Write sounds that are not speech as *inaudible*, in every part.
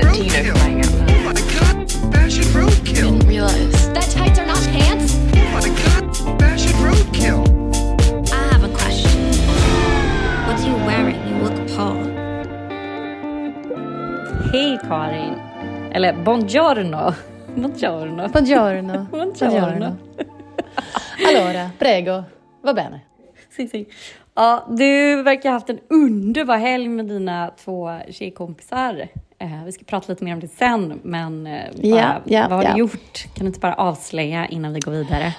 finger flying out. Oh my god, fashion roadkill. Didn't realize. That tights are not pants? Oh my god, fashion roadkill. I have a question. What are you wearing? You look Paul. Hej Karin! Eller buongiorno! Buongiorno. *laughs* Buongiorno. Buongiorno. Allora, prego. Va bene. Si, si. Ja, du verkar ha haft en underbar helg med dina två tjejkompisar. Eh, vi ska prata lite mer om det sen, men eh, bara, Ja, ja, vad har ja. du gjort? Kan du inte bara avslöja innan vi går vidare?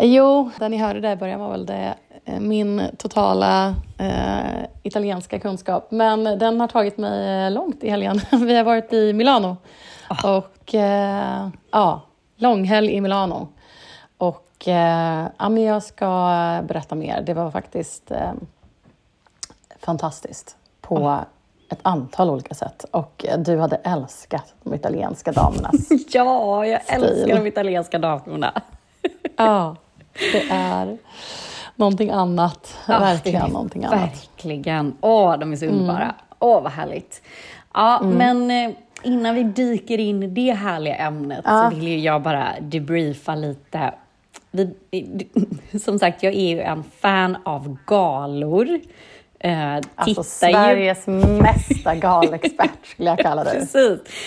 Jo, det ni hörde där i början var väl det, eh, min totala eh, italienska kunskap. Men den har tagit mig långt i helgen. *laughs* Vi har varit i Milano. Och eh, ja, långhelg i Milano. Och eh, ja, men jag ska berätta mer. Det var faktiskt fantastiskt på ett antal olika sätt. Och eh, du hade älskat de italienska damernas *laughs* Ja, jag Stil. älskar de italienska damerna. Ja, det är någonting annat. Ja, Verkligen det någonting annat. Mm. Verkligen. Åh, de är så underbara. Åh, vad härligt. Ja, men eh, innan vi dyker in i det härliga ämnet Ja. så vill ju jag bara debriefa lite. Vi, *laughs* som sagt, jag är ju en fan av galor. Eh, Alltså ju- Sveriges mesta galexpert skulle jag kalla dig. *laughs* Precis.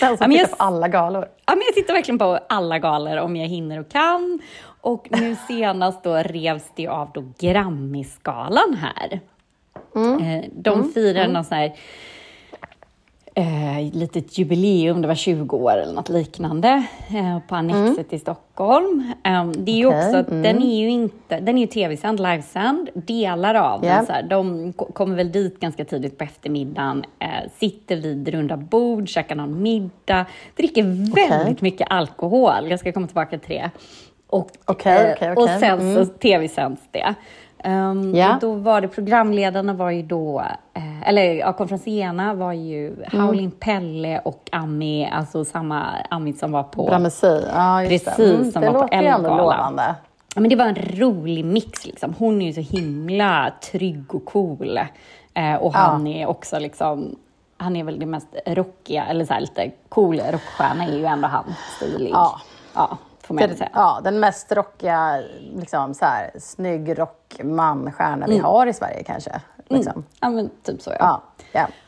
Den Ja, som jag, tittar på alla galor. ja, men jag tittar verkligen på alla galor om jag hinner och kan. Och nu *laughs* senast då revs det av då Grammisgalan här. Eh, De firar någon sån här eh, litet jubileum, det var 20 år eller något liknande, eh, på Annexet i Stockholm. Eh, det är ju också att den är ju inte, den är ju tv-sänd, livesänd, delar av Ja. den så här, de ko- kommer väl dit ganska tidigt på eftermiddagen, eh, sitter vid runda bord, käkar någon middag, dricker väldigt mycket alkohol, jag ska komma tillbaka till det. Och, Okej, eh, och sen Mm. så tv-sänds det. Um, Ja. och då var det, programledarna var ju då, eh, eller ja, konferenserna var ju Mm. Howlin' Pelle och Ami, alltså samma Ami som var på... Bramesi, ja just Precis. Mm, som det var på Ellegalan. lovande. Ja, men det var en rolig mix liksom. Hon är ju så himla trygg och cool. Eh, och han är också liksom, han är väl det mest rockiga, eller så här lite cool rockstjärna är ju ändå han, stilig. Ja. Ja, får man Den, säga. ja, den mest rockiga, liksom, så här, snygg rockman, stjärna Mm. vi har i Sverige kanske. Liksom. Ja, men typ så ja. Ja,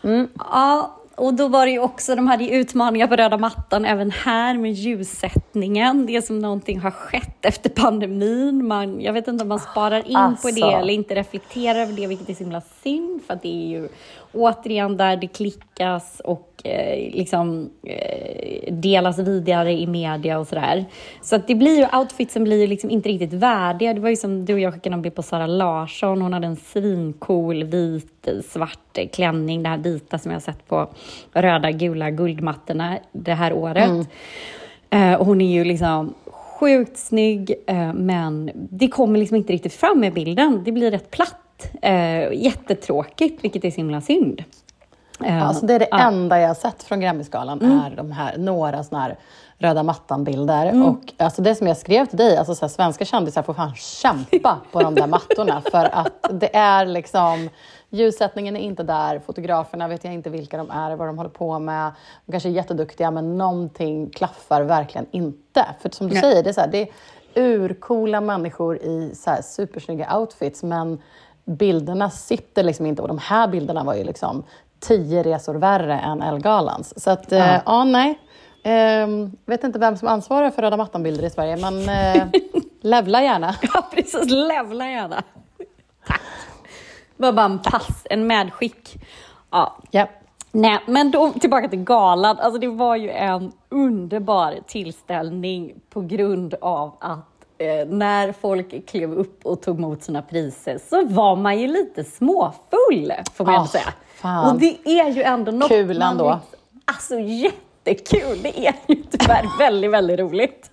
ja. Mm. Ja, och då var det ju också, de hade ju utmaningar på röda mattan även här med ljussättningen. Det är som någonting har skett efter pandemin. Man, jag vet inte om man sparar in Alltså. på det eller inte reflekterar över det, vilket är så himla synd. För det är ju återigen där det klickas och eh, liksom eh, delas vidare i media och sådär. Så att det blir ju, outfitsen blir ju liksom inte riktigt värdiga. Det var ju som du och jag skickade en bild på Sara Larsson. Hon hade en svincool vit eh, svart klänning, det här vita som jag har sett på röda, gula guldmattorna det här året. Eh, och hon är ju liksom sjukt snygg, men det kommer liksom inte riktigt fram med bilden. Det blir rätt platt. Jättetråkigt, vilket är så himla synd. Alltså det är det ja. enda jag har sett från Grammisgalan är de här, några såna här röda mattan-bilder. Mm. Och alltså det som jag skrev till dig, alltså så här, svenska kändisar får fan kämpa på de där mattorna. *laughs* För att det är liksom, ljussättningen är inte där, fotograferna vet jag inte vilka de är, vad de håller på med. De kanske är jätteduktiga, men någonting klaffar verkligen inte. För som du Nej. säger, det är, så här, det är urcoola människor i så här supersnygga outfits, men bilderna sitter liksom inte. Och de här bilderna var ju liksom tio resor värre än Ellegalans. Så att, ja, ja nej. Ehm, vet inte vem som ansvarar för röda mattan-bilder i Sverige, men eh, *laughs* levla gärna. Ja, precis. Levla gärna. Tack. Det var bara en pass, en medskick. Ja. Ja. Nej, men då tillbaka till galan. Alltså det var ju en underbar tillställning på grund av att eh, när folk klev upp och tog emot sina priser så var man ju lite småfull, får man Ah, ändå säga. Fan. Och det är ju ändå något Kul man ändå. vill- Alltså jättekul! Det är ju tyvärr väldigt, väldigt roligt.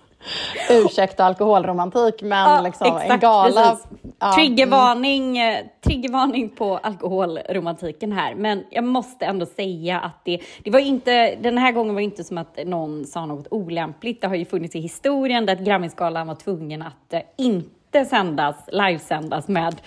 Ursäkta alkoholromantik, men Ja, liksom, en exakt, gala... precis. Ja, mm. Triggervarning, eh, triggervarning på alkoholromantiken här. Men jag måste ändå säga att det, det var inte, den här gången var det inte som att någon sa något olämpligt. Det har ju funnits i historien där Grammisgalan var tvungen att eh, inte sändas, livesändas med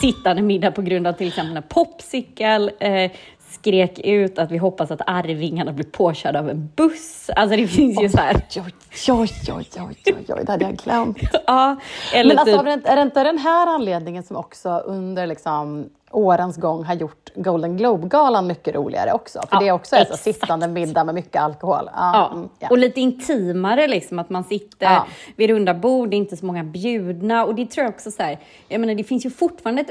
sittande middag på grund av till exempel en popsicle, eh, skrek ut att vi hoppas att Arvingarna blir påkörda av en buss. Alltså det finns ju så här. Oj, oj, oj, oj, oj, oj, det hade jag glömt. *laughs* Ja, eller Men alltså, typ, är det inte- är det inte den här anledningen som också under liksom, årens gång har gjort Golden Globe-galan mycket roligare också? För Ja, det är också en sittande middag med mycket alkohol. Ja, Ja, mm, ja. och lite intimare liksom, att man sitter Ja. vid runda bord, det är inte så många bjudna och det tror jag också så här, jag menar det finns ju fortfarande ett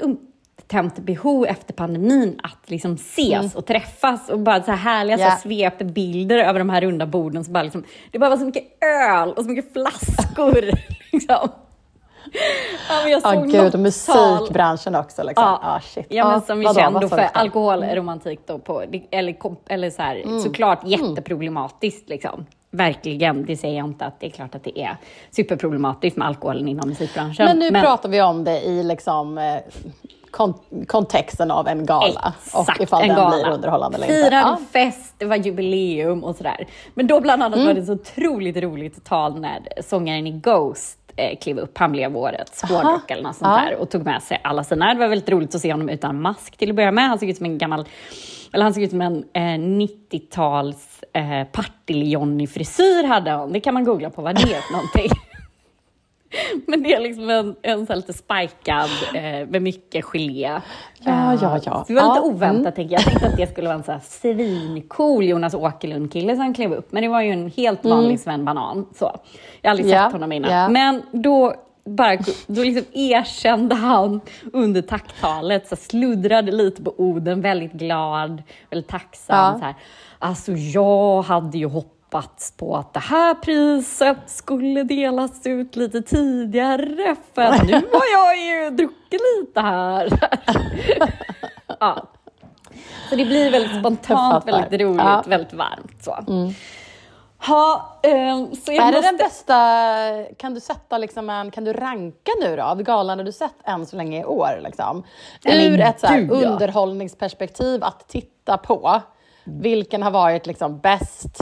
upptämt behov efter pandemin att liksom ses och träffas och bara så här härliga Mm. Ja. så svepbilder över de här runda borden. Så bara liksom, det bara var så mycket öl och så mycket flaskor. *laughs* liksom. Ja, men jag Ja, såg gud, något och musikbranschen också. Liksom. Ja, Ah, shit. ja men som vi vadå, känner vad då för alkoholromantik då på, eller, eller så här, Mm. såklart jätteproblematiskt liksom. Verkligen, det säger jag inte att det är klart att det är superproblematiskt med alkoholen inom musikbranschen. Men nu pratar vi om det i liksom, eh, kontexten av en gala. och ifall en den gala. blir underhållande eller inte. Firad Ja. fest, det var jubileum och sådär. Men då bland annat var Mm. det så otroligt roligt tal när sångaren i Ghost eh, klev upp. Han blev årets hårdrock eller något sånt Ja. där och tog med sig alla sina. Det var väldigt roligt att se honom utan mask till att börja med. Han såg ut som en gammal, eller han såg ut som en eh, 90-tals eh, Partille-Johnny-frisyr hade han. Det kan man googla på vad det är för någonting. *laughs* *laughs* Men det är liksom en, en så lite spikad eh, med mycket gelé. Ja, Eh, ja, ja. så Det var lite Ja, oväntat mm. tänker jag. Jag tänkte att det skulle vara en så här svincool Jonas Åkerlund-kille som klev upp. Men det var ju en helt vanlig Sven Banan. Så. Jag har aldrig Mm. Ja, sett honom innan. ja. Men då, bara, då liksom erkände han under tacktalet, så sluddrade lite på orden, väldigt glad, väldigt tacksam. Ja. Så här. Alltså jag hade ju hoppats på att det här priset skulle delas ut lite tidigare för nu har jag ju druckit lite här. *laughs* ja. Så det blir väldigt spontant, väldigt roligt, Ja. väldigt varmt. Så. Ha, ehm, så Är det måste... den bästa, kan du sätta liksom en, kan du ranka nu då av galan du sett än så länge i år? Liksom? Nej, men Ur ett så här, underhållningsperspektiv att titta på, vilken har varit liksom bäst?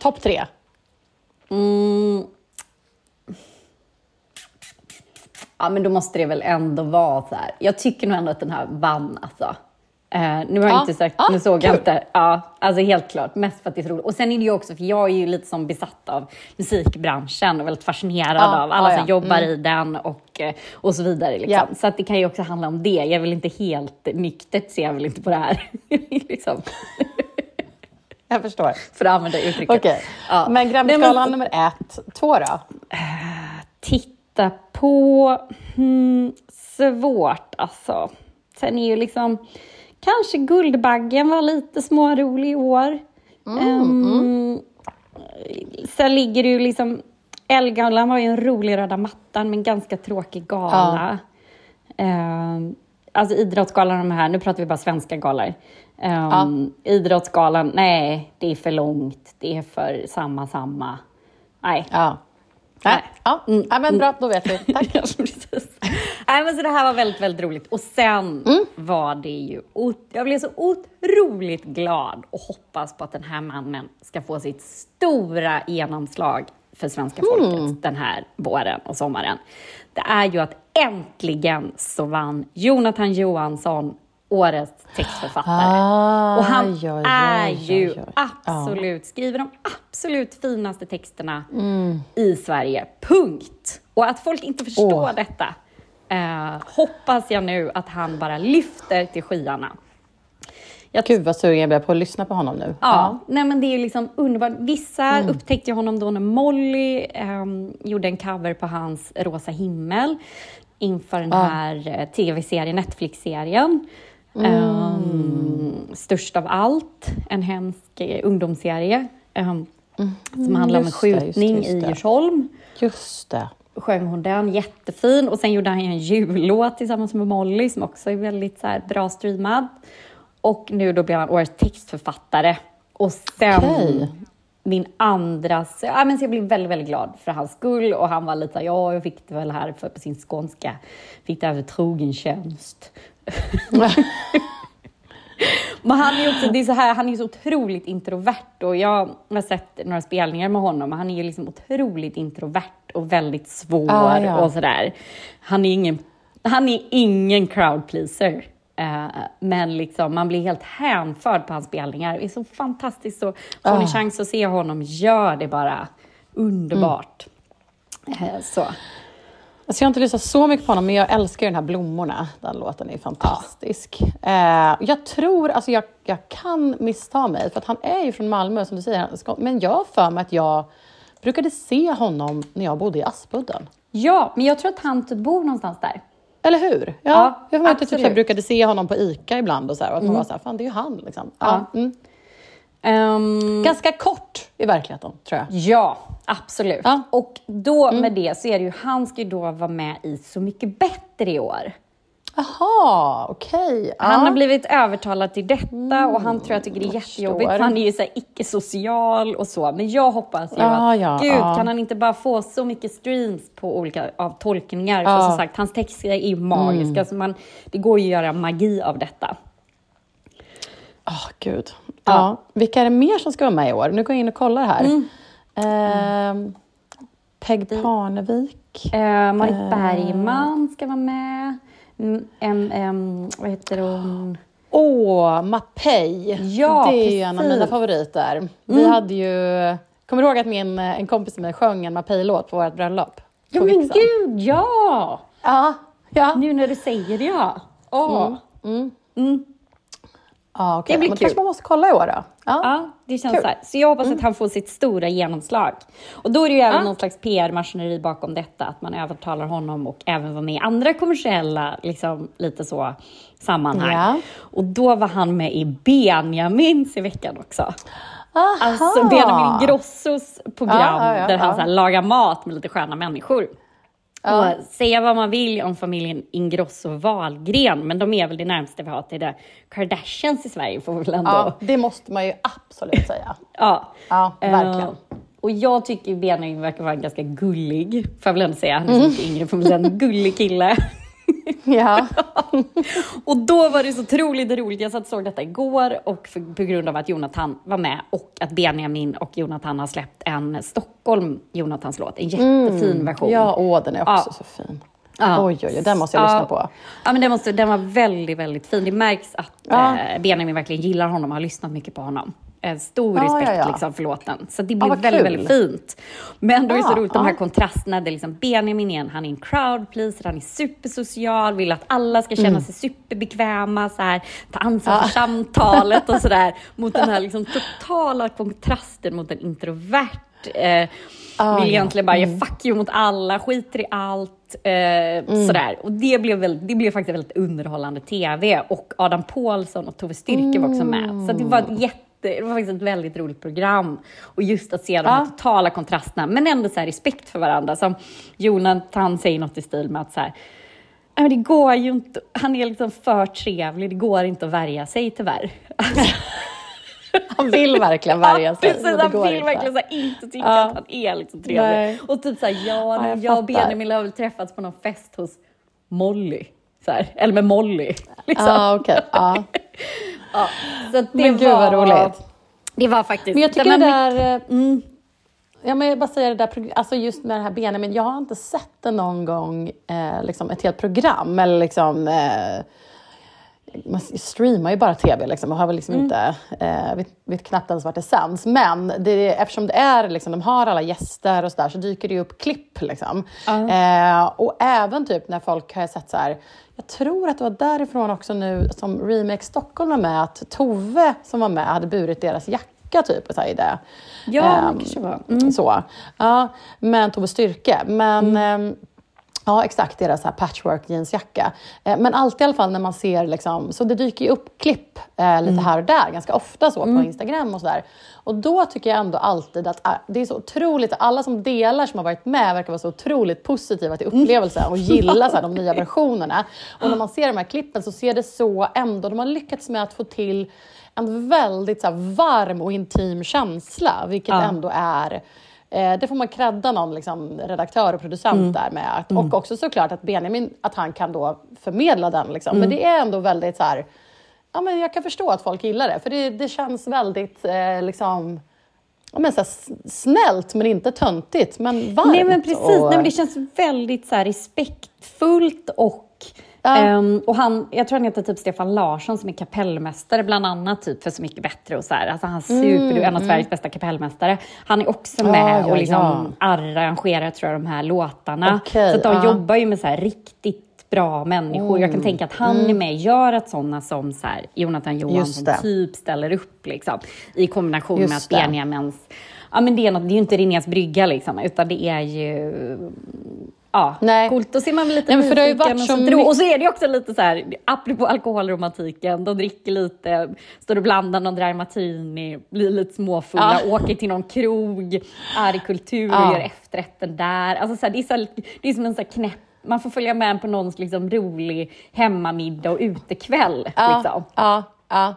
Topp tre? Mm. Ja, men då måste det väl ändå vara så här. Jag tycker nog ändå att den här vann alltså. Eh, nu har jag Ja. inte sagt, Ja, nu såg jag inte. Ja, alltså helt klart. Mest för att det är så roligt. Och sen är det ju också, för jag är ju lite som besatt av musikbranschen och väldigt fascinerad Ja, av alla som ja. jobbar Mm. i den och, eh, och så vidare. Liksom. Ja. Så att det kan ju också handla om det. Jag är väl inte helt nyktert, ser jag väl inte på det här. *laughs* liksom, *laughs* Jag förstår. för att använda uttrycket. Okej, Ja. men Nej, Grammyskalan nummer ett, två då? titta på... Hmm, svårt alltså. Sen är ju liksom... Kanske Guldbaggen var lite smårolig i år. Ehm, Sen ligger det ju liksom... Elgalan var ju en rolig röda mattan, men ganska tråkig gala. Ehm, alltså Idrottsgalan, de här, nu pratar vi bara svenska galor. Um, Idrottsgalan, nej, det är för långt. Det är för samma, samma. Nej, Ja. Nej. Ja. Mm. ja, men bra, då vet vi. *laughs* Tack. Ja, precis. Nej, men så det här var väldigt, väldigt roligt. Och sen Mm. var det ju... Jag blev så otroligt glad och hoppas på att den här mannen ska få sitt stora genomslag för svenska folket Mm. den här våren och sommaren. Det är ju att äntligen så vann Jonathan Johansson årets textförfattare. Ah, och han oj, oj, är ju oj. absolut, skriver de absolut finaste texterna Mm. i Sverige. Punkt! Och att folk inte förstår Åh. detta eh, hoppas jag nu att han bara lyfter till skyarna. Jag Gud vad sugen jag blev på att lyssna på honom nu. Ja, nej men det är liksom underbart. Vissa Mm. upptäckte honom då när Molly ehm, gjorde en cover på hans Rosa himmel inför den här eh, tv-serien, Netflix-serien. Mm. Ehm, störst av allt, en hemsk eh, ungdomsserie ehm, som handlar om en Mm. just det, just det, skjutning i. Djursholm Just det. sjöng hon den, jättefin. Och sen gjorde han en jullåt tillsammans med Molly som också är väldigt så här, bra streamad. Och nu då blev han årets textförfattare. Och sen Okej. Min andra... Ja, men så jag blev väldigt, väldigt glad för hans skull. Och han var lite så ja, jag fick det väl här för, på sin skånska. Fick det här för trogen tjänst. *laughs* Men han är också, det är så här, han är så otroligt introvert och jag har sett några spelningar med honom och han är ju liksom otroligt introvert och väldigt svår Ah, ja. och sådär. Han är ingen, han är ingen crowd pleaser. Eh, men liksom, man blir helt hänförd på hans spelningar. Det är så fantastiskt. Så får ni Ah. chans att se honom, gör det bara. Underbart. Mm. Eh, så. Alltså jag har inte lyssnat så mycket på honom, men jag älskar ju den här Blommorna. Den låten är fantastisk. Eh, jag tror, alltså jag, jag kan missta mig, för att han är ju från Malmö som du säger, men jag har för mig att jag brukade se honom när jag bodde i Aspudden. Ja, men jag tror att han typ bor någonstans där. Eller hur? Ja, Ja, jag jag typ så här brukade se honom på ICA ibland och, så här, och att man var så här, fan det är ju han. Liksom. Ja. Mm. Ehm, Ganska kort i verkligheten, tror jag. Ja, absolut. Ja. Och då med det så är det ju, han ska ju då vara med i Så mycket bättre i år. Jaha, okej. Han Ja. har blivit övertalad till detta och han tror jag tycker det är jag jättejobbigt för han är ju så icke-social och så. Men jag hoppas ju Ja, att, ja, gud, ja. kan han inte bara få så mycket streams på olika av tolkningar? För Ja. Mm. som sagt, hans texter är ju magiska. Så man, det går ju att göra magi av detta. Åh, gud. Ja. Vilka är det mer som ska vara med i år? Nu går jag in och kollar här. Mm. Ehm, Peg Parnevik. Eh, Marit Eh. Bergman ska vara med. Mm, em, em, vad heter hon? Åh, Mapei. Ja, det är ju en av precis. mina favoriter. Vi hade ju... Kommer du ihåg att min, en kompis med mig sjöng en Mapei-låt på vårt bröllop? Ja men gud, ja! Ja. ja. Nu när du säger det, ja. Åh. ja okej. Det blir Men kul. kanske man måste kolla i år då? Ja. Ja, det känns Kul. så här. Så jag hoppas att han får sitt stora genomslag. Och då är det ju även Ja. någon slags PR-maskineri bakom detta, att man övertalar honom och även var med i andra kommersiella, liksom lite så, sammanhang. Ja. Och då var han med i Benjamins i veckan också. Aha. Alltså Benjamin Grossos program Ja, där han så här, lagar mat med lite sköna människor. Ja. Och säga vad man vill om familjen Ingrosso Wahlgren, men de är väl det närmaste vi har till det Kardashians i Sverige får vi väl ändå... Ja, det måste man ju absolut säga. *laughs* Ja, Ja, verkligen. Eh, och jag tycker Benjamin verkar vara ganska gullig, får jag väl ändå säga. Han är så mycket yngre, får man säga. En gullig kille. *laughs* *laughs* Ja. *laughs* Och då var det så otroligt roligt. Jag satt och såg detta igår och för, på grund av att Jonathan var med och att Benjamin och Jonathan har släppt en Stockholm Jonathans låt, en jättefin version. ja, åh, den är också Ja. så fin. Ja. Oj, oj, oj, den måste jag lyssna Ja. på. Ja, men den, måste, den var väldigt, väldigt fin. Det märks att Ja. eh, Benjamin verkligen gillar honom och har lyssnat mycket på honom. Eh, stor Ja, respekt ja, ja. Liksom, för låten. Så det blev vad väldigt, kul. väldigt fint. Men då är det så roligt, de här kontrasterna. Det är liksom Benjamin igen, han är en crowd pleaser, han är supersocial, vill att alla ska känna Mm. sig superbekväma, så här, ta ansvar för samtalet och *laughs* sådär. Mot den här liksom, totala kontrasten mot en introvert. Eh, Ah, vill egentligen bara ge fuck you mot alla, skiter i allt. Eh, Sådär. Och det blev, väl, det blev faktiskt väldigt underhållande TV. Och Adam Pålsson och Tove Styrke var också med. Så det var ett jätte det var faktiskt ett väldigt roligt program. Och just att se de här Ja. totala kontrasterna, men ändå så respekt för varandra. Som Jonathan säger något i stil med att så här, "Ja, men det går ju inte, han är liksom för trevlig, det går inte att värja sig tyvärr. *laughs* Han vill verkligen värja sig. Precis, men det han vill inte. verkligen så här, inte tycka Ja. att han är liksom trevlig. Nej. Och typ såhär, ja, Ja, jag jag och. Benjamin har väl träffats på någon fest hos Molly. Så här, eller med Molly. *laughs* Liksom. Ja, okej. Ja. *laughs* Ja, så det Men gud, var, vad roligt. Det var faktiskt... Men jag tycker det där... eh, Mm. Ja, men jag bara säger det där, alltså just med det här Benjamin, jag har inte sett det någon gång, eh, liksom ett helt program eller liksom eh, man streamar ju bara tv liksom, och har väl liksom Mm. inte, eh, vet, vet knappt ens vart det sänds. Men det, eftersom det är, liksom, de har alla gäster och sådär så dyker det ju upp klipp. Liksom. Eh, och även typ när folk har sett så här, jag tror att det var därifrån också nu som Remake Stockholm var med, att Tove som var med hade burit deras jacka typ så i det. Ja, det Ehm, kanske var. Mm. Så. Ja, men Tove Styrke. Men ehm, Ja, exakt. Deras här patchwork jeansjacka. Eh, men alltid i alla fall när man ser, liksom, så det dyker ju upp klipp eh, lite här och där, ganska ofta så på Instagram och sådär. Och då tycker jag ändå alltid att eh, det är så otroligt, alla som delar som har varit med verkar vara så otroligt positiva till upplevelsen och *laughs* gillar så här, de nya versionerna. Och när man ser de här klippen så ser det så ändå, de har lyckats med att få till en väldigt så här, varm och intim känsla, vilket Ja. ändå är Eh, det får man credda någon liksom, redaktör och producent där med. Att, Och också såklart att Benjamin, att han kan då förmedla den. Liksom. Men det är ändå väldigt så här, ja men jag kan förstå att folk gillar det. För det, det känns väldigt eh, liksom, ja, men så snällt men inte töntigt. Men varmt. Nej men precis, och- Nej, men det känns väldigt så respektfullt och Ja. Ehm, och han, jag tror han heter typ Stefan Larsson som är kapellmästare bland annat typ för Så mycket bättre och så här. Alltså han är super, en av Sveriges bästa kapellmästare. Han är också med Mm, ja, och liksom ja. arrangerar tror jag de här låtarna. Okej, så att de ja. jobbar ju med så här riktigt bra människor. Jag kan Mm. tänka att han är med och gör att sådana som så här, Jonathan Johansson typ ställer upp liksom, i kombination med Just att det. Benjamins Ja men det är, något, det är ju inte Linnés brygga liksom, utan det är ju Ja, Nej. coolt. Då ser man lite Nej, för det har ju varit och så Och så är det ju också lite så här, apropå alkoholromantiken, de dricker lite, står och blandar någon dry martini, blir lite småfulla, åker till någon krog, är i kultur och Ja. gör efterrätten där. Alltså så här, det, är så det är som en så här knäpp, man får följa med på någons liksom rolig hemmamiddag och utekväll. Ja, Liksom. ja, ja.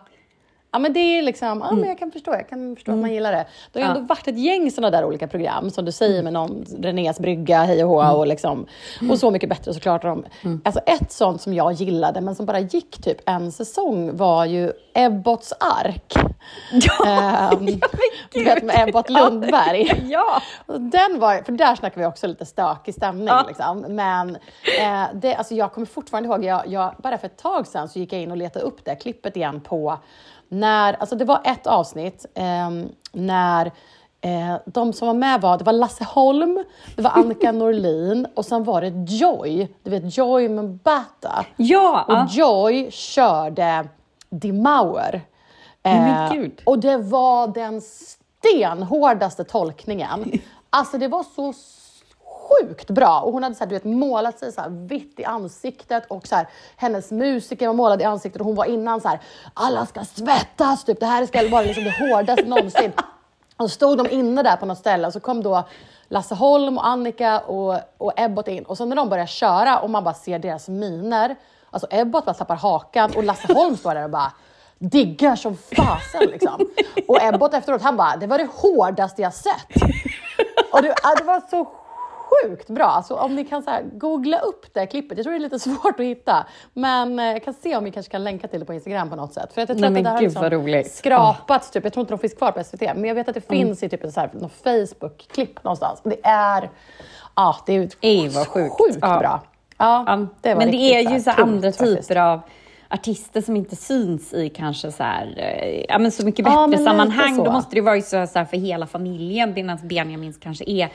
Ja men det är liksom, ja men jag kan förstå, jag kan förstå att man gillar det. Det har ju Ja. ändå varit ett gäng sådana där olika program som du säger med någon Renés brygga, hej och hå och liksom, och Så mycket bättre såklart. De, Alltså ett sånt som jag gillade men som bara gick typ en säsong var ju Ebbots ark. *laughs* Ehm, *laughs* du vet med Ebbot Lundberg. *laughs* Ja! Den var, för där snackar vi också lite stökig stämning. Ja. Liksom. Men eh, det, alltså jag kommer fortfarande ihåg, jag, jag, bara för ett tag sedan så gick jag in och letade upp det klippet igen på när, alltså det var ett avsnitt ehm, när eh, de som var med var, det var Lasse Holm, det var Annika *laughs* Norlin och sen var det Joy, du vet Joy Mbata. Ja! Och. Joy körde Die Mauer. Men Eh, och det var den stenhårdaste tolkningen. *laughs* Alltså det var så sjukt bra. Och hon hade så här, du vet, målat sig så här vitt i ansiktet och så här, hennes musiker var målad i ansiktet och hon var innan så här, alla ska svettas, typ. det här ska vara liksom det hårdaste någonsin. Och så stod de inne där på något ställe och så kom då Lasse Holm och Annika och, och Ebbot in och sen när de börjar köra och man bara ser deras miner, alltså Ebbot bara tappar hakan och Lasse Holm står där och bara diggar som fasen liksom. Och Ebbot efteråt, han bara, det var det hårdaste jag sett. Och det, det var så sjukt bra. Alltså, om ni kan så här, googla upp det klippet, jag tror det är lite *laughs* svårt att hitta, men eh, jag kan se om vi kanske kan länka till det på Instagram på något sätt. För att jag tror Nej, att det där har liksom roligt. skrapats, typ. jag tror inte de finns kvar på SVT, men jag vet att det finns i typ så här, Facebook-klipp någonstans. Det är, ja, det är Ej, sjukt. sjukt Ja. bra. Ja, det men det är ju så andra faktiskt. typer av artister som inte syns i kanske så här, eh, ja men så mycket Ja, bättre lite sammanhang. så. Då måste det vara så, så här för hela familjen, medan Benjamins kanske är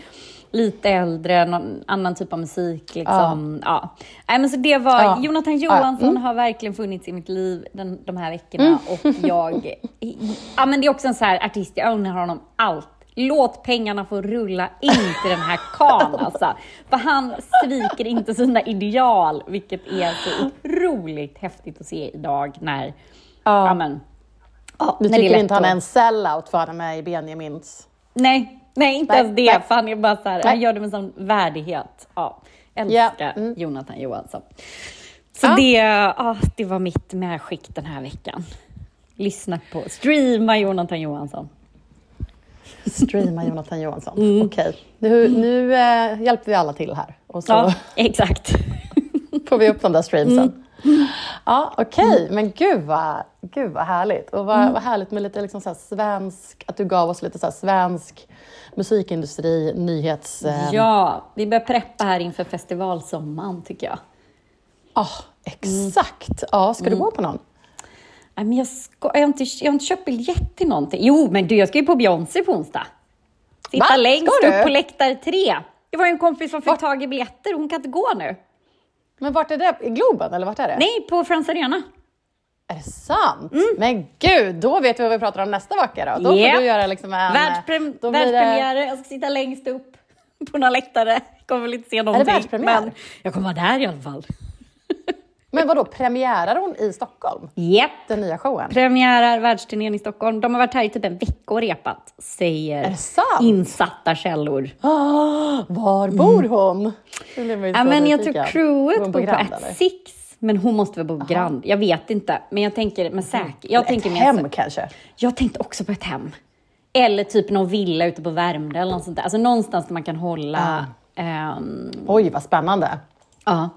lite äldre, någon annan typ av musik. Liksom. Ja. Nej, men så det var, Ja. Jonathan Ja, Mm. Johansson har verkligen funnits i mitt liv den, de här veckorna och jag, ja men det är också en så här artist, jag unnar honom allt. Låt pengarna få rulla in till den här kan *laughs* alltså. För han sviker inte sina ideal, vilket är så otroligt häftigt att se idag när, ja, men, ja, Du när tycker inte han är en sellout för han är med i Benjamins? Nej, nej inte Nej, ens det. nej. För han är bara så här, han gör det med sån värdighet. Ja, Ja, älskar mm. Jonathan Johansson. Så Ja. det, ja, det var mitt medskick den här veckan. Lyssna på, streama Jonathan Johansson. Streama Jonathan Johansson. Mm. Okej, nu, nu eh, hjälper vi alla till här. Och så Ja, exakt. *laughs* får vi upp de där streamsen. Mm. Ja, okej. Men gud vad, gud vad härligt. Och Mm. vad, vad härligt med lite liksom så svensk, att du gav oss lite så svensk musikindustri, nyhets... Eh, Ja, vi börjar preppa här inför festivalsommaren tycker jag. ah, exakt. Ja, ska Mm. du gå på någon? Men jag, ska, jag, har inte, jag har inte köpt biljett till någonting. Jo, men du, jag ska ju på Beyoncé på onsdag. Sitta Va? längst Ska du? upp på läktare tre. Det var ju en kompis som fick Vart? tag i biljetter. Hon kan inte gå nu. Men vart är det? I Globen eller vart är det? Nej, på Friends Arena. Är det sant? Men gud, då vet vi vad vi pratar om nästa vecka då. Då Japp. får du göra liksom en... Världsprem- då blir det- världspremiär, jag ska sitta längst upp *laughs* på några läktare. Kommer väl inte se någonting. världspremiär? Men jag kommer vara där i alla fall. Men vadå, premiärar hon i Stockholm? Japp. Den nya showen? Premiärar världsturnén i Stockholm. De har varit här i typ en vecka och repat, säger insatta källor. Ah, var bor hon? Blir man ju Ja, men jag tror crewet Bor hon på Grand, ett eller? six, men hon måste väl bo Grand. Jag vet inte, men jag tänker med säkerhet. Jag, Ett tänker mer hem kanske? jag tänkte också på ett hem. Eller typ någon villa ute på Värmdö eller något sånt där. Alltså någonstans där man kan hålla... ehm, Oj, vad spännande. ja.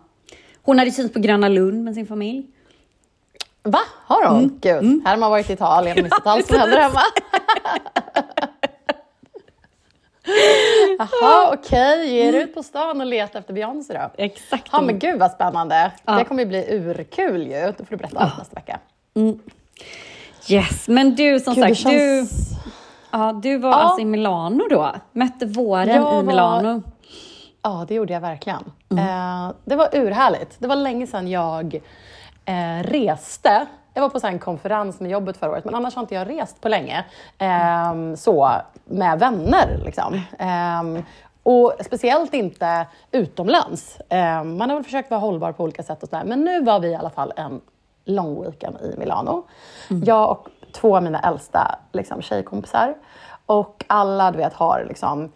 Hon hade synts på Gröna Lund med sin familj. Va? Har hon? Mm. Gud, här har man varit i Italien och missat *laughs* allt som händer hemma. *laughs* Jaha, okej. Ge er ut på stan och leta efter Beyoncé då. Exakt. Ja, men gud vad spännande. Ja. Det kommer ju bli urkul ju. Då får du berätta allt nästa vecka. Yes, men du som Gud, sagt, du, känns... ja, du var Ja. alltså i Milano då. Mötte våren Jag i var- Milano. Ja, det gjorde jag verkligen. Eh, det var urhärligt. Det var länge sedan jag eh, reste. Jag var på en konferens med jobbet förra året, men annars har inte jag rest på länge. Ehm, så, med vänner liksom. Ehm, och speciellt inte utomlands. Ehm, man har väl försökt vara hållbar på olika sätt och sådär. Men nu var vi i alla fall en lång weekend i Milano. Jag och två av mina äldsta liksom, tjejkompisar. Och alla du vet har liksom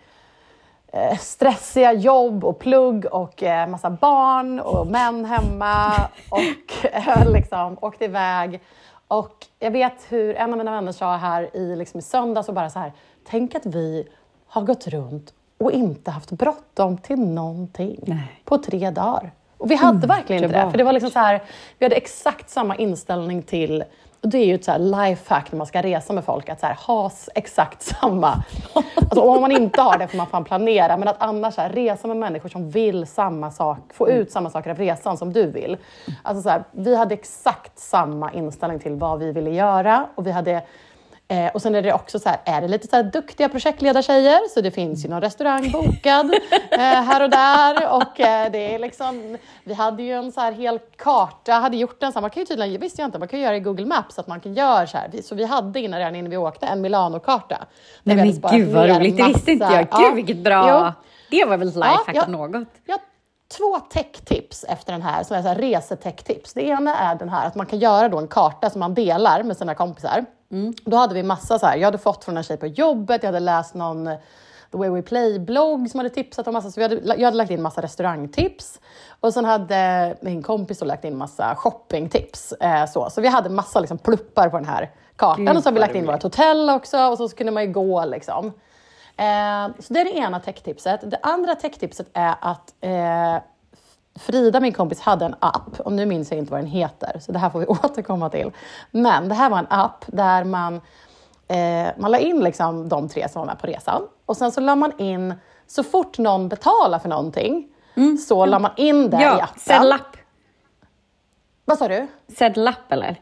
eh, stressiga jobb och plugg och eh, massa barn och män hemma och *laughs* eh, liksom åkte iväg. Och jag vet hur en av mina vänner sa här i, liksom i söndags och bara så här, tänk att vi har gått runt och inte haft bråttom till någonting Nej. på tre dagar. Och vi hade verkligen inte det, för det var liksom så här, vi hade exakt samma inställning till och det är ju ett så här lifehack när man ska resa med folk, att så här, ha exakt samma. Alltså, om man inte har det får man fan planera, men att annars så här, resa med människor som vill samma sak, få ut samma saker av resan som du vill. Alltså, så här, vi hade exakt samma inställning till vad vi ville göra och vi hade Eh, och sen är det också så här, är det lite så här duktiga projektledartjejer, så det finns ju någon restaurang bokad *laughs* eh, här och där. Och eh, det är liksom, vi hade ju en så här hel karta, hade gjort den så här, man kan ju tydligen, visste jag inte, man kan göra i Google Maps att man kan göra så här. Så vi hade innan, redan innan vi åkte en Milano-karta. Nej men gud vad roligt, det visste inte jag. Ja. Gud vilket bra. Jo. Det var väl lifehack Ja, ja. något. Jag har två tech-tips efter den här, som är så här resetech-tips. Det ena är den här att man kan göra då en karta som man delar med sina kompisar. Då hade vi massa så här, jag hade fått från en tjej på jobbet, jag hade läst någon eh, The Way We Play-blogg som hade tipsat om massa, så hade, jag hade lagt in massa restaurangtips. Och sen hade min kompis då lagt in massa shoppingtips. Eh, så. så vi hade massa liksom, pluppar på den här kartan. Gud, och så har vi lagt in vårt hotell också och så kunde man ju gå liksom. Eh, så det är det ena techtipset. Det andra techtipset är att eh, Frida, min kompis, hade en app, och nu minns jag inte vad den heter, så det här får vi *laughs* återkomma till. Men det här var en app där man, eh, man la in liksom de tre som var med på resan. Och sen så la man in, så fort någon betalar för någonting, så la man in det i Ja, appen. sedlapp. Vad sa du? Sedlapp eller?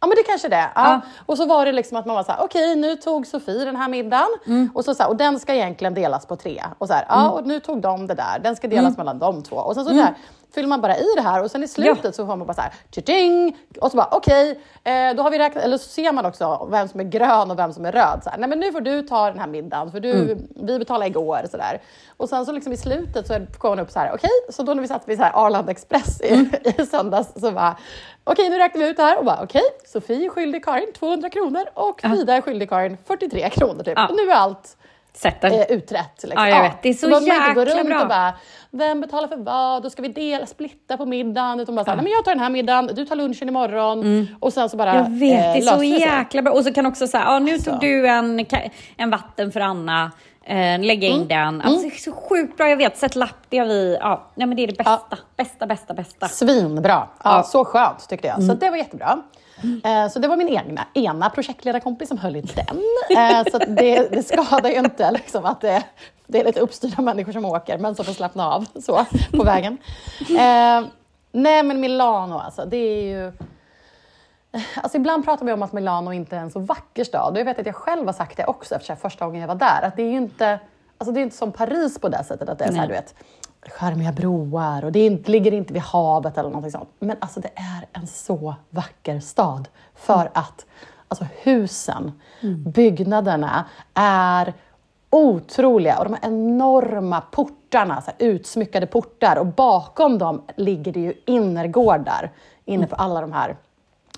Ja men det kanske det. Ja. Ja. Och så var det liksom att man var så här, okej nu tog Sofie den här middagen Mm. och, så, så här, och den ska egentligen delas på tre. Och så här, ja och nu tog de det där, den ska Mm. delas mellan de två. Och sen så där, fyller man bara i det här och sen i slutet så får man bara så här, tjing och så bara okej, eh, då har vi räknat, eller så ser man också vem som är grön och vem som är röd. Så här, Nej men nu får du ta den här middagen för du, Mm. vi betalade igår. Så där. Och sen så liksom i slutet så kommer man upp så här, okej, så då när vi satt vid så här Arlanda Express i, Mm. *laughs* i söndags så bara, okej nu räknar vi ut det här och bara okej, Sofie är skyldig Karin 200 kronor och Frida är skyldig Karin 43 kronor typ. Ja. Och nu är allt Sätter. eh, utrett. Liksom. Ja, jag vet. Det är så man gå jäkla runt bra. och bara, vem betalar för vad? Då ska vi dela, splitta på middagen. Utan bara så här, nej men jag tar den här middagen, du tar lunchen imorgon. Och sen så bara Mm. Jag vet, eh, det är så löser sig. jäkla bra. Och så kan också säga, ja nu Alltså. tog du en, en vatten för Anna, eh, lägga Mm. in den. Alltså, det är så sjukt bra, jag vet. Sätt lapp, det har vi, ja, nej men det är det bästa. Bästa, bästa, bästa. Svinbra. Ja, Ja. Så skönt tyckte jag. Mm. Så det var jättebra. Eh, Så det var min egna, ena projektledarkompis som höll i den. Eh, Så det, det skadar ju inte liksom, att det, det är lite uppstyrda människor som åker, men som får slappna av så, på vägen. Eh, nej, men Milano alltså, det är ju... Alltså ibland pratar vi om att Milano inte är en så vacker stad. Och jag vet att jag själv har sagt det också efter första gången jag var där. Att det är ju inte, alltså det är inte som Paris på det sättet. Att det är så här, du vet, charmiga broar och det inte, ligger inte vid havet eller någonting sånt. Men alltså det är en så vacker stad. För att alltså husen, byggnaderna är otroliga. Och de här enorma portarna, så utsmyckade portar. Och bakom dem ligger det ju innergårdar. Inne på alla de här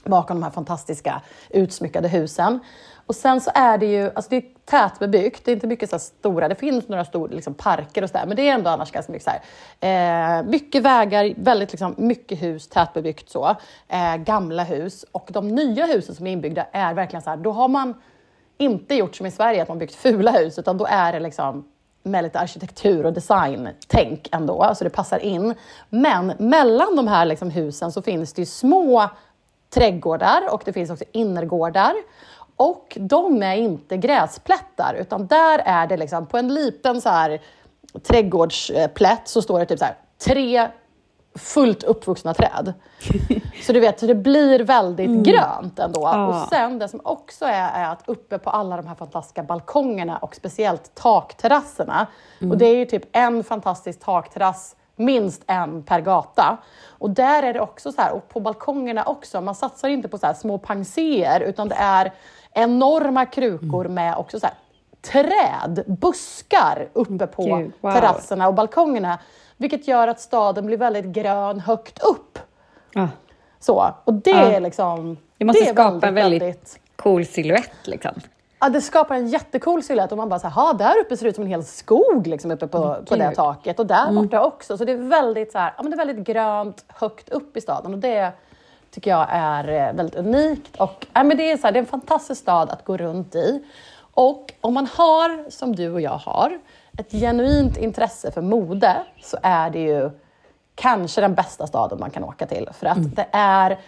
bakom de här fantastiska utsmyckade husen. Och sen så är det ju, alltså det är tätbebyggt, det är inte mycket så här stora, det finns några stora liksom parker och sådär, men det är ändå annars ganska mycket så här, eh, mycket vägar, väldigt liksom, mycket hus, tätbebyggt så, eh, gamla hus. Och de nya husen som är inbyggda är verkligen så här, då har man inte gjort som i Sverige, att man byggt fula hus, utan då är det liksom med lite arkitektur och design-tänk ändå, så det passar in. Men mellan de här liksom husen så finns det ju små trädgårdar och det finns också innergårdar. Och de är inte gräsplättar, utan där är det liksom på en liten så här trädgårdsplätt så står det typ så här tre fullt uppvuxna träd. *laughs* Så du vet, så det blir väldigt grönt ändå. Ja. Och sen det som också är, är att uppe på alla de här fantastiska balkongerna och speciellt takterrasserna. Och det är ju typ en fantastisk takterrass, minst en per gata. Och där är det också så här, och på balkongerna också, man satsar inte på så små panséer utan det är enorma krukor med också så här träd, buskar uppe på Gud, wow. terrasserna och balkongerna. Vilket gör att staden blir väldigt grön högt upp. Ja. Så, och det Ja. är liksom... Det måste är skapa en väldigt, cool silhuett liksom. Ja, det skapar en jättecool silhuett och man bara så här, "Ha, där uppe ser det ut som en hel skog liksom uppe på, på det taket och där borta också. Så det är väldigt så här, ja, men det är väldigt grönt högt upp i staden och det tycker jag är eh, väldigt unikt. Och, ja, men det, är så här, det är en fantastisk stad att gå runt i. Och om man har, som du och jag har, ett genuint intresse för mode så är det ju kanske den bästa staden man kan åka till. För att det är,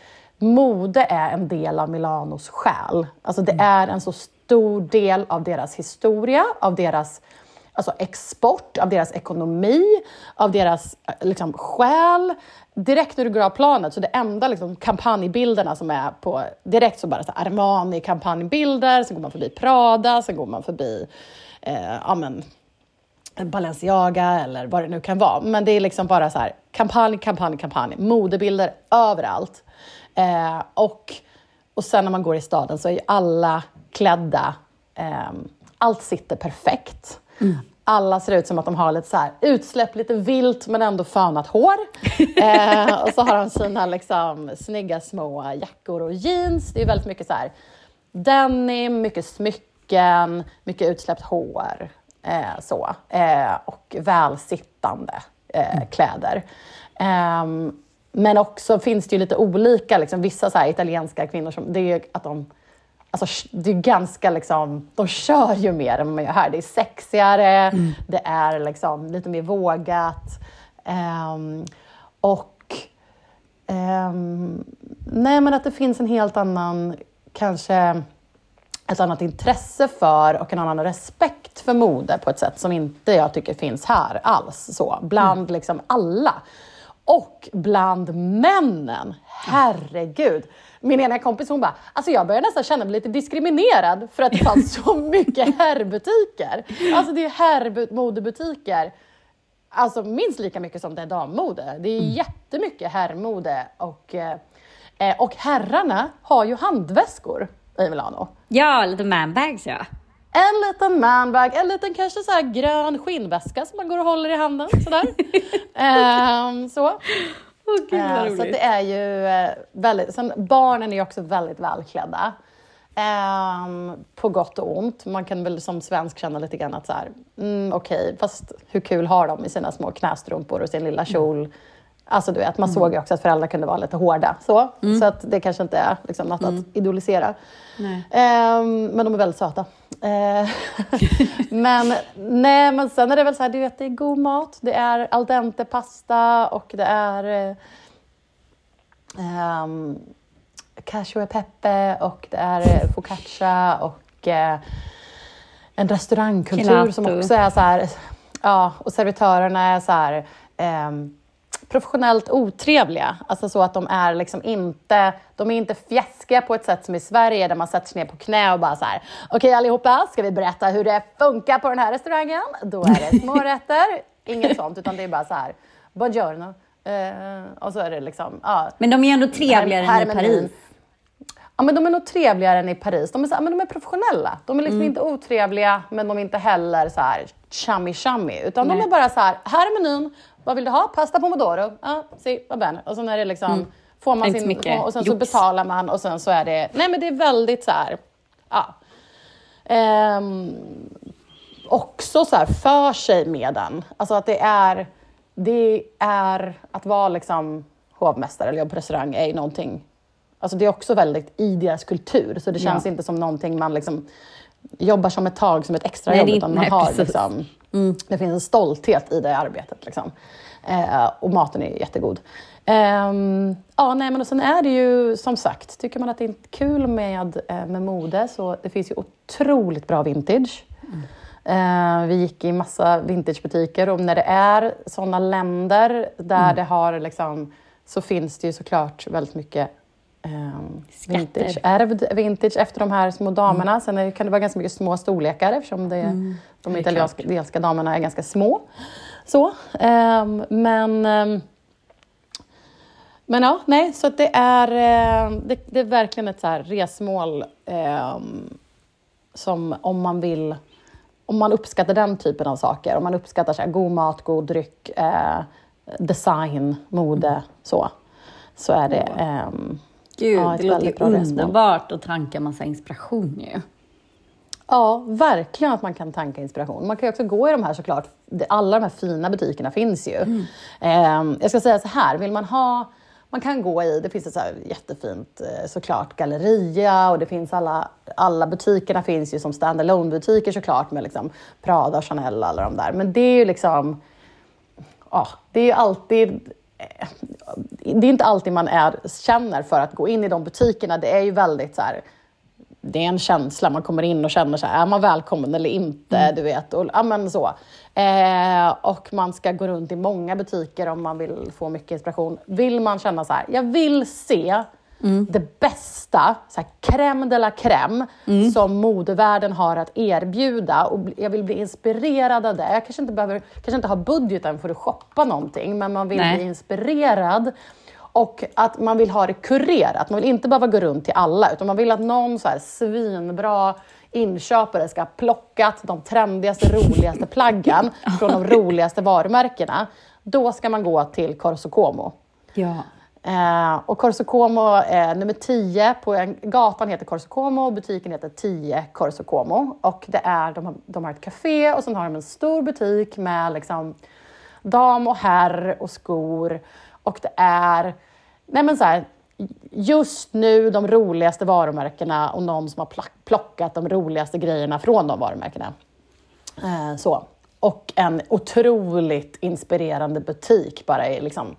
mode är en del av Milanos själ. Alltså det är en så stor del av deras historia, av deras alltså export, av deras ekonomi, av deras eh, liksom, själ. Direkt när du går av planet, så det enda liksom, kampanjbilderna som är på, direkt så bara så här, Armani kampanjbilder, sen går man förbi Prada, sen går man förbi eh, ja, men, Balenciaga eller vad det nu kan vara. Men det är liksom bara så här kampanj, kampanj, kampanj. Modebilder överallt. Eh, och, och sen när man går i staden så är ju alla klädda. Eh, allt sitter perfekt. Alla ser ut som att de har lite så här utsläpp, lite vilt men ändå fönat hår. Eh, och så har de sina liksom, snygga små jackor och jeans. Det är väldigt mycket så här denim, mycket smycken, mycket utsläppt hår. Eh, så. Eh, och välsittande eh, kläder. Ehm, men också finns det ju lite olika, liksom, vissa så italienska kvinnor som, det är att de Alltså, det är ganska liksom, de kör ju mer än man gör här. Det är sexigare, det är liksom lite mer vågat. Ehm, och ehm, nej, men att det finns en helt annan, kanske ett annat intresse för och en annan respekt för mode på ett sätt som inte jag tycker finns här alls. Så, bland liksom alla. Och bland männen. Herregud. Min ena kompis hon bara, alltså jag börjar nästan känna mig lite diskriminerad för att det fanns så *laughs* mycket herrbutiker. Alltså det är herrmodebutiker. Alltså minst lika mycket som det är dammode. Det är jättemycket herrmode och, eh, eh, och herrarna har ju handväskor i Milano. Ja, lite manbags ja. En liten manbag, en liten kanske så här grön skinnväska som man går och håller i handen sådär. *laughs* Ehm, så. Åh gud vad Eh, så att roligt. det är ju eh, väldigt, sen barnen är ju också väldigt välklädda. Ehm, på gott och ont. Man kan väl som svensk känna lite grann att så här, mm, okej, fast hur kul har de i sina små knästrumpor och sin lilla kjol? Alltså du vet, man såg ju också att föräldrar kunde vara lite hårda. Så, så att det kanske inte är liksom, något att idolisera. Ehm, men de är väldigt söta. Ehm, *laughs* men, nej, men sen är det väl så här, du vet, det är god mat. Det är al dente pasta och det är eh, um, cashew e pepe och det är focaccia och eh, en restaurangkultur som Gelato. också är så här, ja, och servitörerna är så här ehm, professionellt otrevliga. Alltså så att de är liksom inte, de är inte fjäskiga på ett sätt som i Sverige där man sätter sig ner på knä och bara så här, okej allihopa, ska vi berätta hur det funkar på den här restaurangen? Då är det smårätter, *laughs* inget sånt, utan det är bara så här, buongiorno. Eh, och så är det liksom, ja, Men de är ändå trevligare här än i. Paris. Ja, men de är nog trevligare än i Paris. De är, så, ja, men de är professionella. De är liksom Mm. inte otrevliga, men de är inte heller så här chummy-chummy. Utan de Nej. är bara så här, här är menyn. Vad vill du ha? Pasta pomodoro? Ja, si, va bene. Och sen är det liksom, får man Inte sin, mycket och sen så jox. betalar man och sen så är det, nej men det är väldigt så här, ja. Ehm, också så här för sig med den. Alltså att det är, det är att vara liksom hovmästare eller jobba på restaurang är ju någonting, alltså det är också väldigt i deras kultur. Så det känns Ja. inte som någonting man liksom jobbar som ett tag som ett extra Nej, jobb utan man nej, har precis. liksom, Det finns en stolthet i det arbetet. Liksom. Eh, och maten är jättegod. Ehm, ja, nej, men och sen är det ju som sagt, tycker man att det är kul med, eh, med mode så det finns ju otroligt bra vintage. Eh, vi gick i massa vintagebutiker och när det är sådana länder där det har liksom, så finns det ju såklart väldigt mycket Skatter. vintage, ärvd vintage efter de här små damerna. Sen är, kan det vara ganska mycket små storlekar eftersom det, de det är italienska, damerna är ganska små. Så, ehm, men ehm, men ja, nej, så det är, det, det är verkligen ett så här resmål som om man vill, om man uppskattar den typen av saker, om man uppskattar så här, god mat, god dryck, eh, design, mode, så, så är det Gud, Ja, det låter underbart att tanka massa inspiration ju. Ja, verkligen att man kan tanka inspiration. Man kan ju också gå i de här såklart, alla de här fina butikerna finns ju. Ehm, jag ska säga så här, vill man ha, man kan gå i, det finns ett så jättefint eh, såklart galleria och det finns alla, alla butikerna finns ju som standalone butiker såklart med liksom Prada, Chanel och alla de där. Men det är ju liksom, ja, det är ju alltid det är inte alltid man är, känner för att gå in i de butikerna. Det är ju väldigt så här, det är en känsla, man kommer in och känner så här, är man välkommen eller inte? Du vet, och, ja, men så. Eh, och man ska gå runt i många butiker om man vill få mycket inspiration. Vill man känna så här, jag vill se det bästa, så här, crème de la crème, som modevärlden har att erbjuda och jag vill bli inspirerad av det. Jag kanske inte, behöver, kanske inte har budgeten för att shoppa någonting, men man vill Nej. bli inspirerad och att man vill ha det kurerat. Man vill inte behöva gå runt till alla, utan man vill att någon så här svinbra inköpare ska ha plockat de trendigaste, roligaste plaggen *laughs* från de roligaste varumärkena. Då ska man gå till Corso Como. Ja. Eh, och Corso Como är eh, nummer 10 på en, gatan heter Corso Como och butiken heter 10 Corso Como. Och det är, de, har, de har ett café och sen har de en stor butik med liksom dam och herr och skor. Och det är, nej men så här, just nu de roligaste varumärkena och någon som har plockat de roligaste grejerna från de varumärkena. Eh, så. Och en otroligt inspirerande butik bara i liksom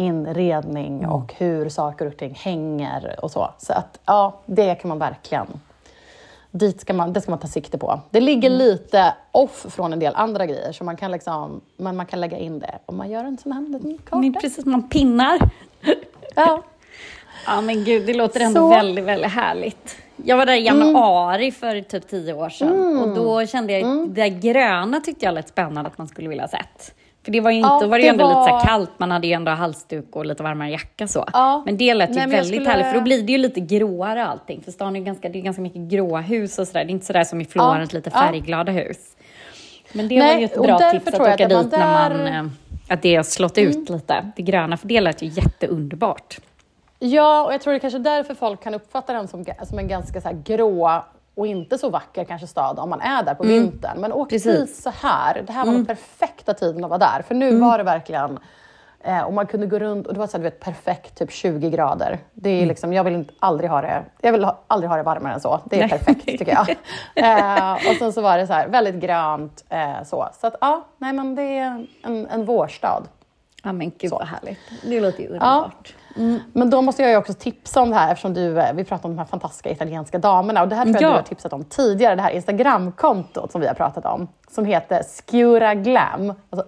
inredning och hur saker och ting hänger och så. Så att ja, det kan man verkligen Dit ska man, det ska man ta sikte på. Det ligger lite off från en del andra grejer, så man kan, liksom, men man kan lägga in det om man gör en sån här liten karta. precis man pinnar. Ja. *laughs* Ja men gud, det låter ändå Så- väldigt, väldigt härligt. Jag var där i januari för typ tio år sedan och då kände jag, det där gröna tyckte jag lät spännande att man skulle vilja ha sett. För det var ju inte, Ja, var det det ändå lite så var- kallt, man hade ju ändå halsduk och lite varmare jacka så. Ja. Men det lät ju Nej, väldigt skulle- härligt för då blir det ju lite gråare allting. För stan är ju ganska, det är ganska mycket gråa hus och sådär. Det är inte sådär som i Florens, Ja, lite färgglada hus. Men det Nej, var ju ett bra tips att åka att dit när man, där- Mm. eh, att det har slått ut lite, det gröna. För det lät ju jätteunderbart. Ja, och jag tror det är kanske därför folk kan uppfatta den som, som en ganska så grå och inte så vacker kanske stad om man är där på vintern. Men åk Precis. dit så här. Det här var den perfekta tiden att vara där. För nu var det verkligen Eh, och man kunde gå runt och det var så här, du vet, perfekt, typ 20 grader. Det är liksom, jag vill inte, aldrig ha det, jag vill ha, aldrig ha det varmare än så. Det är Nej. perfekt tycker jag. *laughs* eh, och sen så var det så här, väldigt grönt. Eh, så så att, ja, nej men det är en, en vårstad. Ja men gud Så. vad härligt. Det låter ju underbart. Men då måste jag ju också tipsa om det här eftersom du, eh, vi pratar om de här fantastiska italienska damerna och det här tror jag Ja. du har tipsat om tidigare, det här Instagramkontot som vi har pratat om som heter Skura Glam, alltså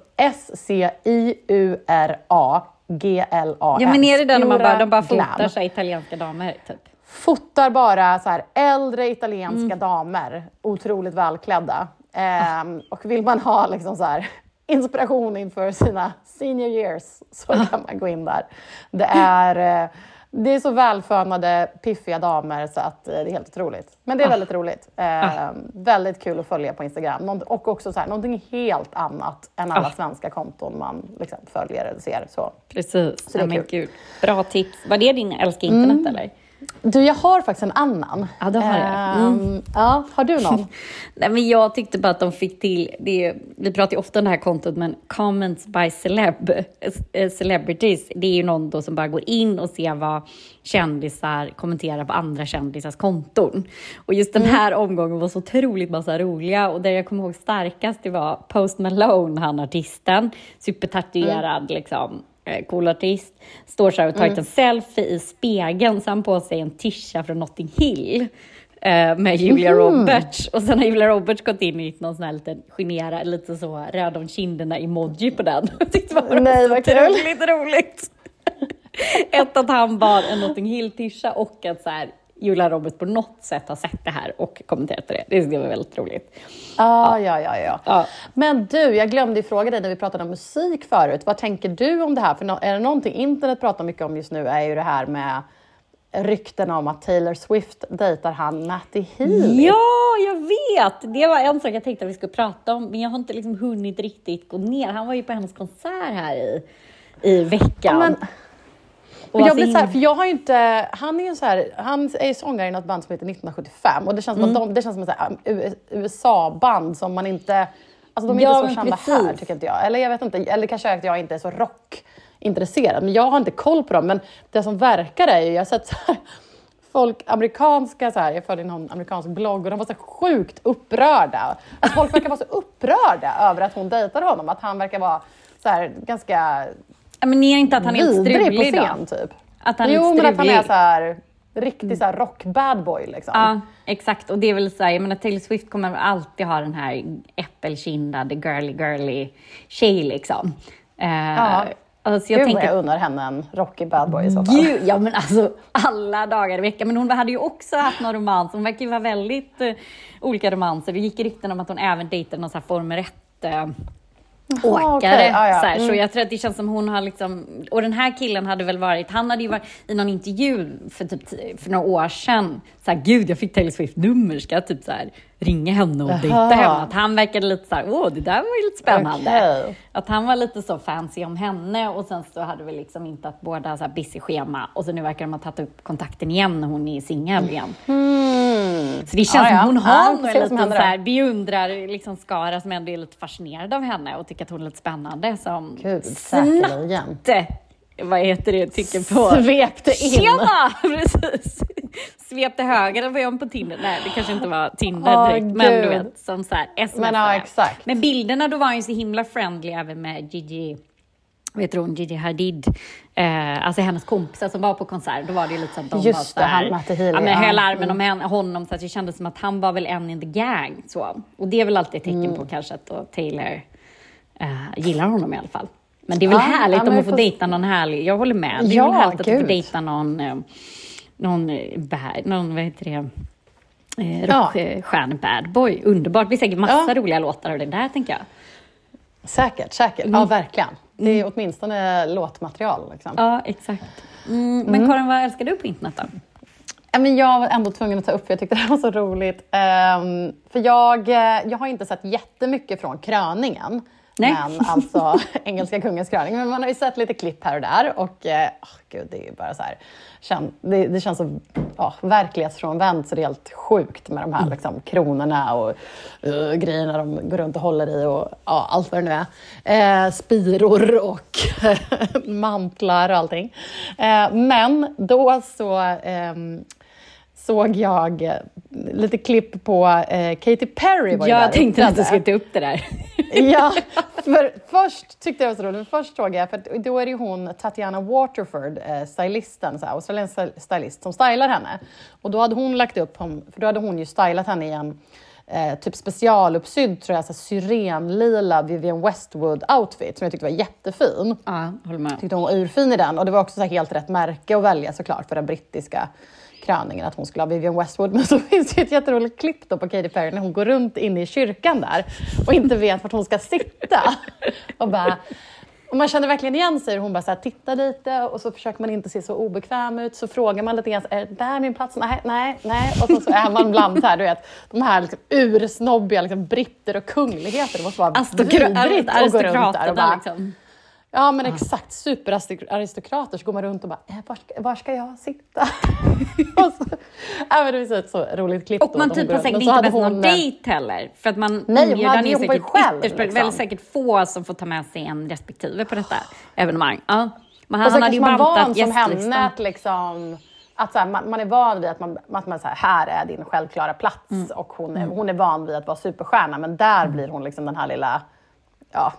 S-C-I-U-R-A G-L-A-M. Ja men är det där när man bara, de bara fotar Glam. sig italienska damer typ? Fotar bara så här äldre italienska Mm. damer, otroligt välklädda. Ehm, och vill man ha liksom så här inspiration inför sina senior years så kan man gå in där. Det är, eh, det är så välfönade, piffiga damer så att eh, det är helt otroligt. Men det är väldigt roligt. Ehm, Väldigt kul att följa på Instagram. Och också så här, någonting helt annat än alla Ah. svenska konton man liksom följer eller ser. Så. Precis. Så det ja, är men kul. gud. Bra tips. Var det din älska internet Mm. eller? Du, jag har faktiskt en annan. Ja, det har jag. Ehm, ja, har du någon? *laughs* Nej, men jag tyckte bara att de fick till, det vi pratar ju ofta om det här kontot, men comments by celeb, eh, celebrities, det är ju någon då som bara går in och ser vad kändisar kommenterar på andra kändisars konton. Och just den här omgången var så otroligt massa roliga och det jag kommer ihåg starkast det var Post Malone, han artisten, supertatuerad liksom eh, cool artist, står så här och tagit en selfie i spegeln, så han på sig en tisha från Notting Hill eh, med Julia Roberts. Och sen har Julia Roberts gått in i någon sån här liten genera, lite så röd om kinderna emoji på den. *laughs* Jag tyckte det var Nej, vad otroligt roligt. *laughs* Ett att han bar en Notting Hill-tisha och att så här, Julia Roberts på något sätt har sett det här och kommenterat det. Det tyckte jag var väldigt roligt. Ah, ja, ja, ja. Ja. Men du, jag glömde ju fråga dig när vi pratade om musik förut. Vad tänker du om det här? För är det någonting internet pratar mycket om just nu är ju det här med rykten om att Taylor Swift dejtar han Matty Healy. Ja, jag vet! Det var en sak jag tänkte att vi skulle prata om, men jag har inte liksom hunnit riktigt gå ner. Han var ju på hennes konsert här i, i veckan. Ja, men, Och jag alltså blir så här, för jag har ju inte, han är ju så här, han är ju sångare i något band som heter 1975 och det känns som Mm. att de, det känns som ett här, USA-band som man inte, alltså de är Ja, inte så kända här precis. tycker inte jag. Eller jag vet inte, eller kanske är att jag inte är så rockintresserad, men jag har inte koll på dem. Men det som verkar är ju, jag har sett så här, folk, amerikanska, så här, jag följer någon amerikansk blogg och de var så sjukt upprörda. Att folk verkar vara så upprörda över att hon dejtar honom, att han verkar vara så här, ganska Men är inte att han är helt på strulig då? scen typ. Att han är jo, lite men att han är så här riktig så här rock-bad boy liksom. Ja, exakt. Och det är väl så här, jag menar Taylor Swift kommer alltid ha den här äppelkindade, girly, girly tjej liksom. Eh, Ja. alltså jag Gud tänker, jag unnar henne en rockig bad boy i så fall. Gud, ja men alltså alla dagar i veckan. Men hon hade ju också haft någon romans. Hon verkar ju vara väldigt eh, olika romanser. Det gick rykten om att hon även dejtade någon sån här Formel 1 eh, åkare. okej. Ja, ja. Så, här, så Mm. jag tror att det känns som hon har liksom, och den här killen hade väl varit, han hade ju varit i någon intervju för typ för några år sedan, så här, gud jag fick Taylor Swift nummer, ska jag typ så här ringa henne och dejta henne? Att han verkade lite så här, åh det där var ju lite spännande. Okej. Att han var lite så fancy om henne och sen så hade vi liksom inte att båda så här busy schema och så nu verkar de ha tagit upp kontakten igen när hon är singel igen. Mm. Så det känns Ja, som ja. hon Ja, har se en liten så här beundrar liksom skara som ändå är lite fascinerad av henne och tycker att hon är lite spännande som Gud, snabbt, vad heter det, tycker på Svepte in. Tjena! *laughs* Precis. Svepte höger, var jag på Tinder? Nej, det kanske inte var Tinder Åh, direkt, men du vet, som så här sms. Men ja, exakt. Men bilderna, då var han ju så himla friendly även med Gigi, heter hon, Gigi Hadid, eh, alltså hennes kompisar som var på konsert. Då var det ju lite så att de Just var så det, här, han Healy, ja, men ja. höll armen Mm. om henne, honom så att det kändes som att han var väl en in the gang. Så. Och det är väl alltid ett tecken Mm. på kanske att Taylor eh, gillar honom i alla fall. Men det är väl Ja, härligt om få får- dejta någon härlig, jag håller med. Det är Ja, väl härligt att få gud. dejta någon, eh, någon, eh, någon vad heter det, eh, Ja. bad boy. Underbart, det blir säkert massa Ja. roliga låtar av det där tänker jag. Säkert, säkert. Mm. Ja, verkligen. Det är åtminstone låtmaterial. Liksom. Ja, exakt. Mm, men Karin, vad älskar du på internet då? Men jag var ändå tvungen att ta upp, för jag tyckte *laughs* det var så roligt. Ehm, för jag, jag har inte sett jättemycket från kröningen. Nej. Men alltså *laughs* engelska kungens kröning. Men man har ju sett lite klipp här och där. Och eh, åh, gud, det är bara så här. Det, det känns så ja, verklighetsfrånvänt så det är helt sjukt med de här liksom, kronorna och uh, grejerna de går runt och håller i och ja, allt vad det nu är. Eh, spiror och *laughs* mantlar och allting. Eh, men då så ehm, såg jag eh, lite klipp på eh, Katy Perry var där Jag och tänkte att du skulle ta upp det där. *laughs* Ja, *laughs* för först tyckte jag det var så roligt. Först såg jag, för då är det ju hon Tatiana Waterford, eh, stylisten, så här, australiensk stylist, som stylar henne. Och då hade hon lagt upp, för då hade hon ju stylat henne i en eh, typ specialuppsydd, tror jag, så syrenlila Vivienne Westwood-outfit som jag tyckte var jättefin. Ja, håller med. tyckte hon var urfin i den och det var också så helt rätt märke att välja såklart för den brittiska kröningen att hon skulle ha Vivienne Westwood. Men så *laughs* finns det ju ett jätteroligt klipp på Katy Perry när hon går runt inne i kyrkan där och inte vet vart hon ska sitta. Och, bara, och man känner verkligen igen sig. Hon bara så här, tittar lite och så försöker man inte se så obekväm ut. Så frågar man lite grann, är det där min plats? Nej, nej, nej. Och så, så är man bland så här, du vet, de här liksom ursnobbiga liksom, britter och kungligheter. Det måste vara vidrigt att gå runt där och bara, liksom. Ja men exakt, superaristokrater så går man runt och bara, eh, var, ska, var ska jag sitta? *laughs* och så, ja, men det var ett så roligt klipp. Och man typ har säkert inte med någon hon, eh, dejt heller. För att man Nej, inbjudan är säkert själv, ytterst, liksom. väldigt säkert få som får ta med sig en respektive på detta evenemang. Ja. Men Och så han hade ju man van som henne gästlistan. att liksom att så här, man, man är van vid att, man, att man så här, här är din självklara plats Mm. och hon är, hon är van vid att vara superstjärna men där blir hon liksom den här lilla, ja,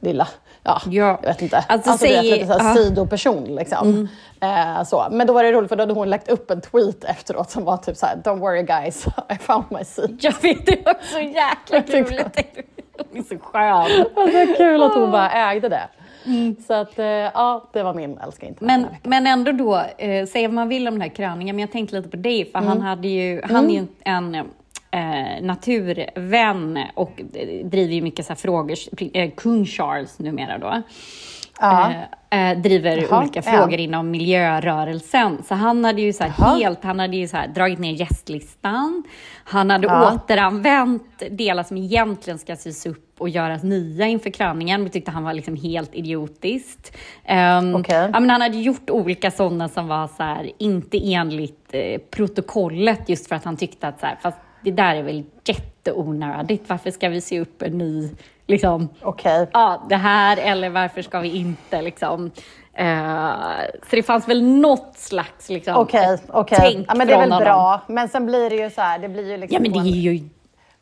lilla, ja, Ja. jag vet inte. Alltså, Alltså, du vet, säg- lite så här ja. Mm. sidoperson liksom. Eh, så. Men då var det roligt för då hade hon lagt upp en tweet efteråt som var typ så här, don't worry guys, *laughs* I found my seat. Jag vet, det var så jäkla kul. Hon är så skön. *laughs* Det var så kul att hon bara ägde det. Så att, eh, ja, det var min älska den Men, men ändå då, eh, säga vad man vill om den här kröningen, men jag tänkte lite på dig, för Mm. han, hade ju, han är ju en eh, naturvän och driver ju mycket så frågor, eh, kung Charles numera då. Ja. Eh, eh, driver Jaha, olika frågor inom miljörörelsen. Så han hade ju så helt, han hade ju så dragit ner gästlistan. Han hade Ja. återanvänt delar som egentligen ska sys upp och göras nya inför kröningen. Det tyckte han var liksom helt idiotiskt. Um, Okej. ja, men han hade gjort olika sådana som var så här, inte enligt eh, protokollet just för att han tyckte att så här, fast det där är väl jätteonödigt. Varför ska vi se upp en ny, liksom, Okej. ja, det här eller varför ska vi inte liksom. Eh, så det fanns väl något slags liksom, Okej, okej. tänk Ja, men det är väl honom. bra. Men sen blir det ju så här, det blir ju liksom Ja, men det är ju...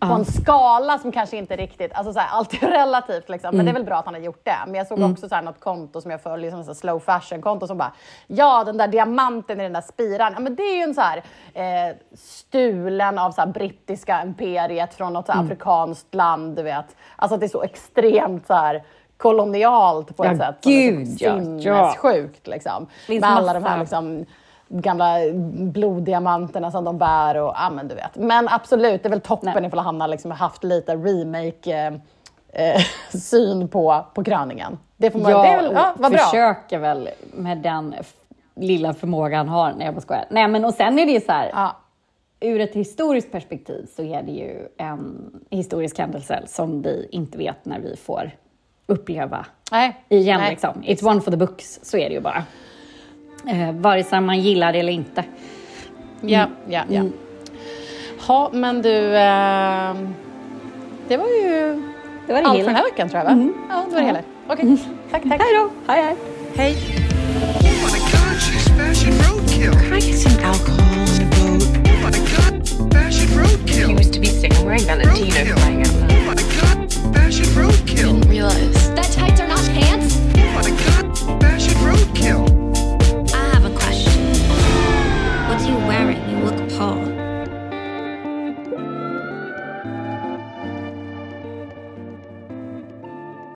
på en skala som kanske inte riktigt, alltså så här, allt är *laughs* relativt liksom. Men det är Mm. väl bra att han har gjort det. Men jag såg också så här, något konto som jag följer, som här slow fashion konto som bara, ja den där diamanten i den där spiran, ja men det är ju en så här eh, stulen av så här, brittiska imperiet från något så Mm. här, afrikanskt land, du vet. Alltså att det är så extremt så här kolonialt på ett Ja, sätt. som är gud, så ja, ja. sinnessjukt liksom. Finns Med alla de här liksom, gamla bloddiamanterna som de bär och ja men du vet. Men absolut, det är väl toppen Nej. ifall han har liksom haft lite remake eh, eh, *laughs* på, på kröningen. Det får man, Jag det är väl, ja, vad bra. försöker väl med den lilla förmåga han har. Nej, jag bara skojar. Nej, men och sen är det ju så här. Ja. Ur ett historiskt perspektiv så är det ju en historisk händelse som vi inte vet när vi får uppleva Nej. igen. Nej. Liksom. It's one for the books, så är det ju bara eh, vare sig man gillar det eller inte. Ja, mm. ja, ja. Mm. Ja, men du, eh, det var ju det var det allt för den här veckan tror jag va? Mm. Ja, det var det hela. Mm. Okej, okay. tack, tack. Hej då. Hej, hej. Hej. Fashion roadkill. Didn't realize. That tights are not pants? Oh my god, fashion roadkill. wearing, you look poor.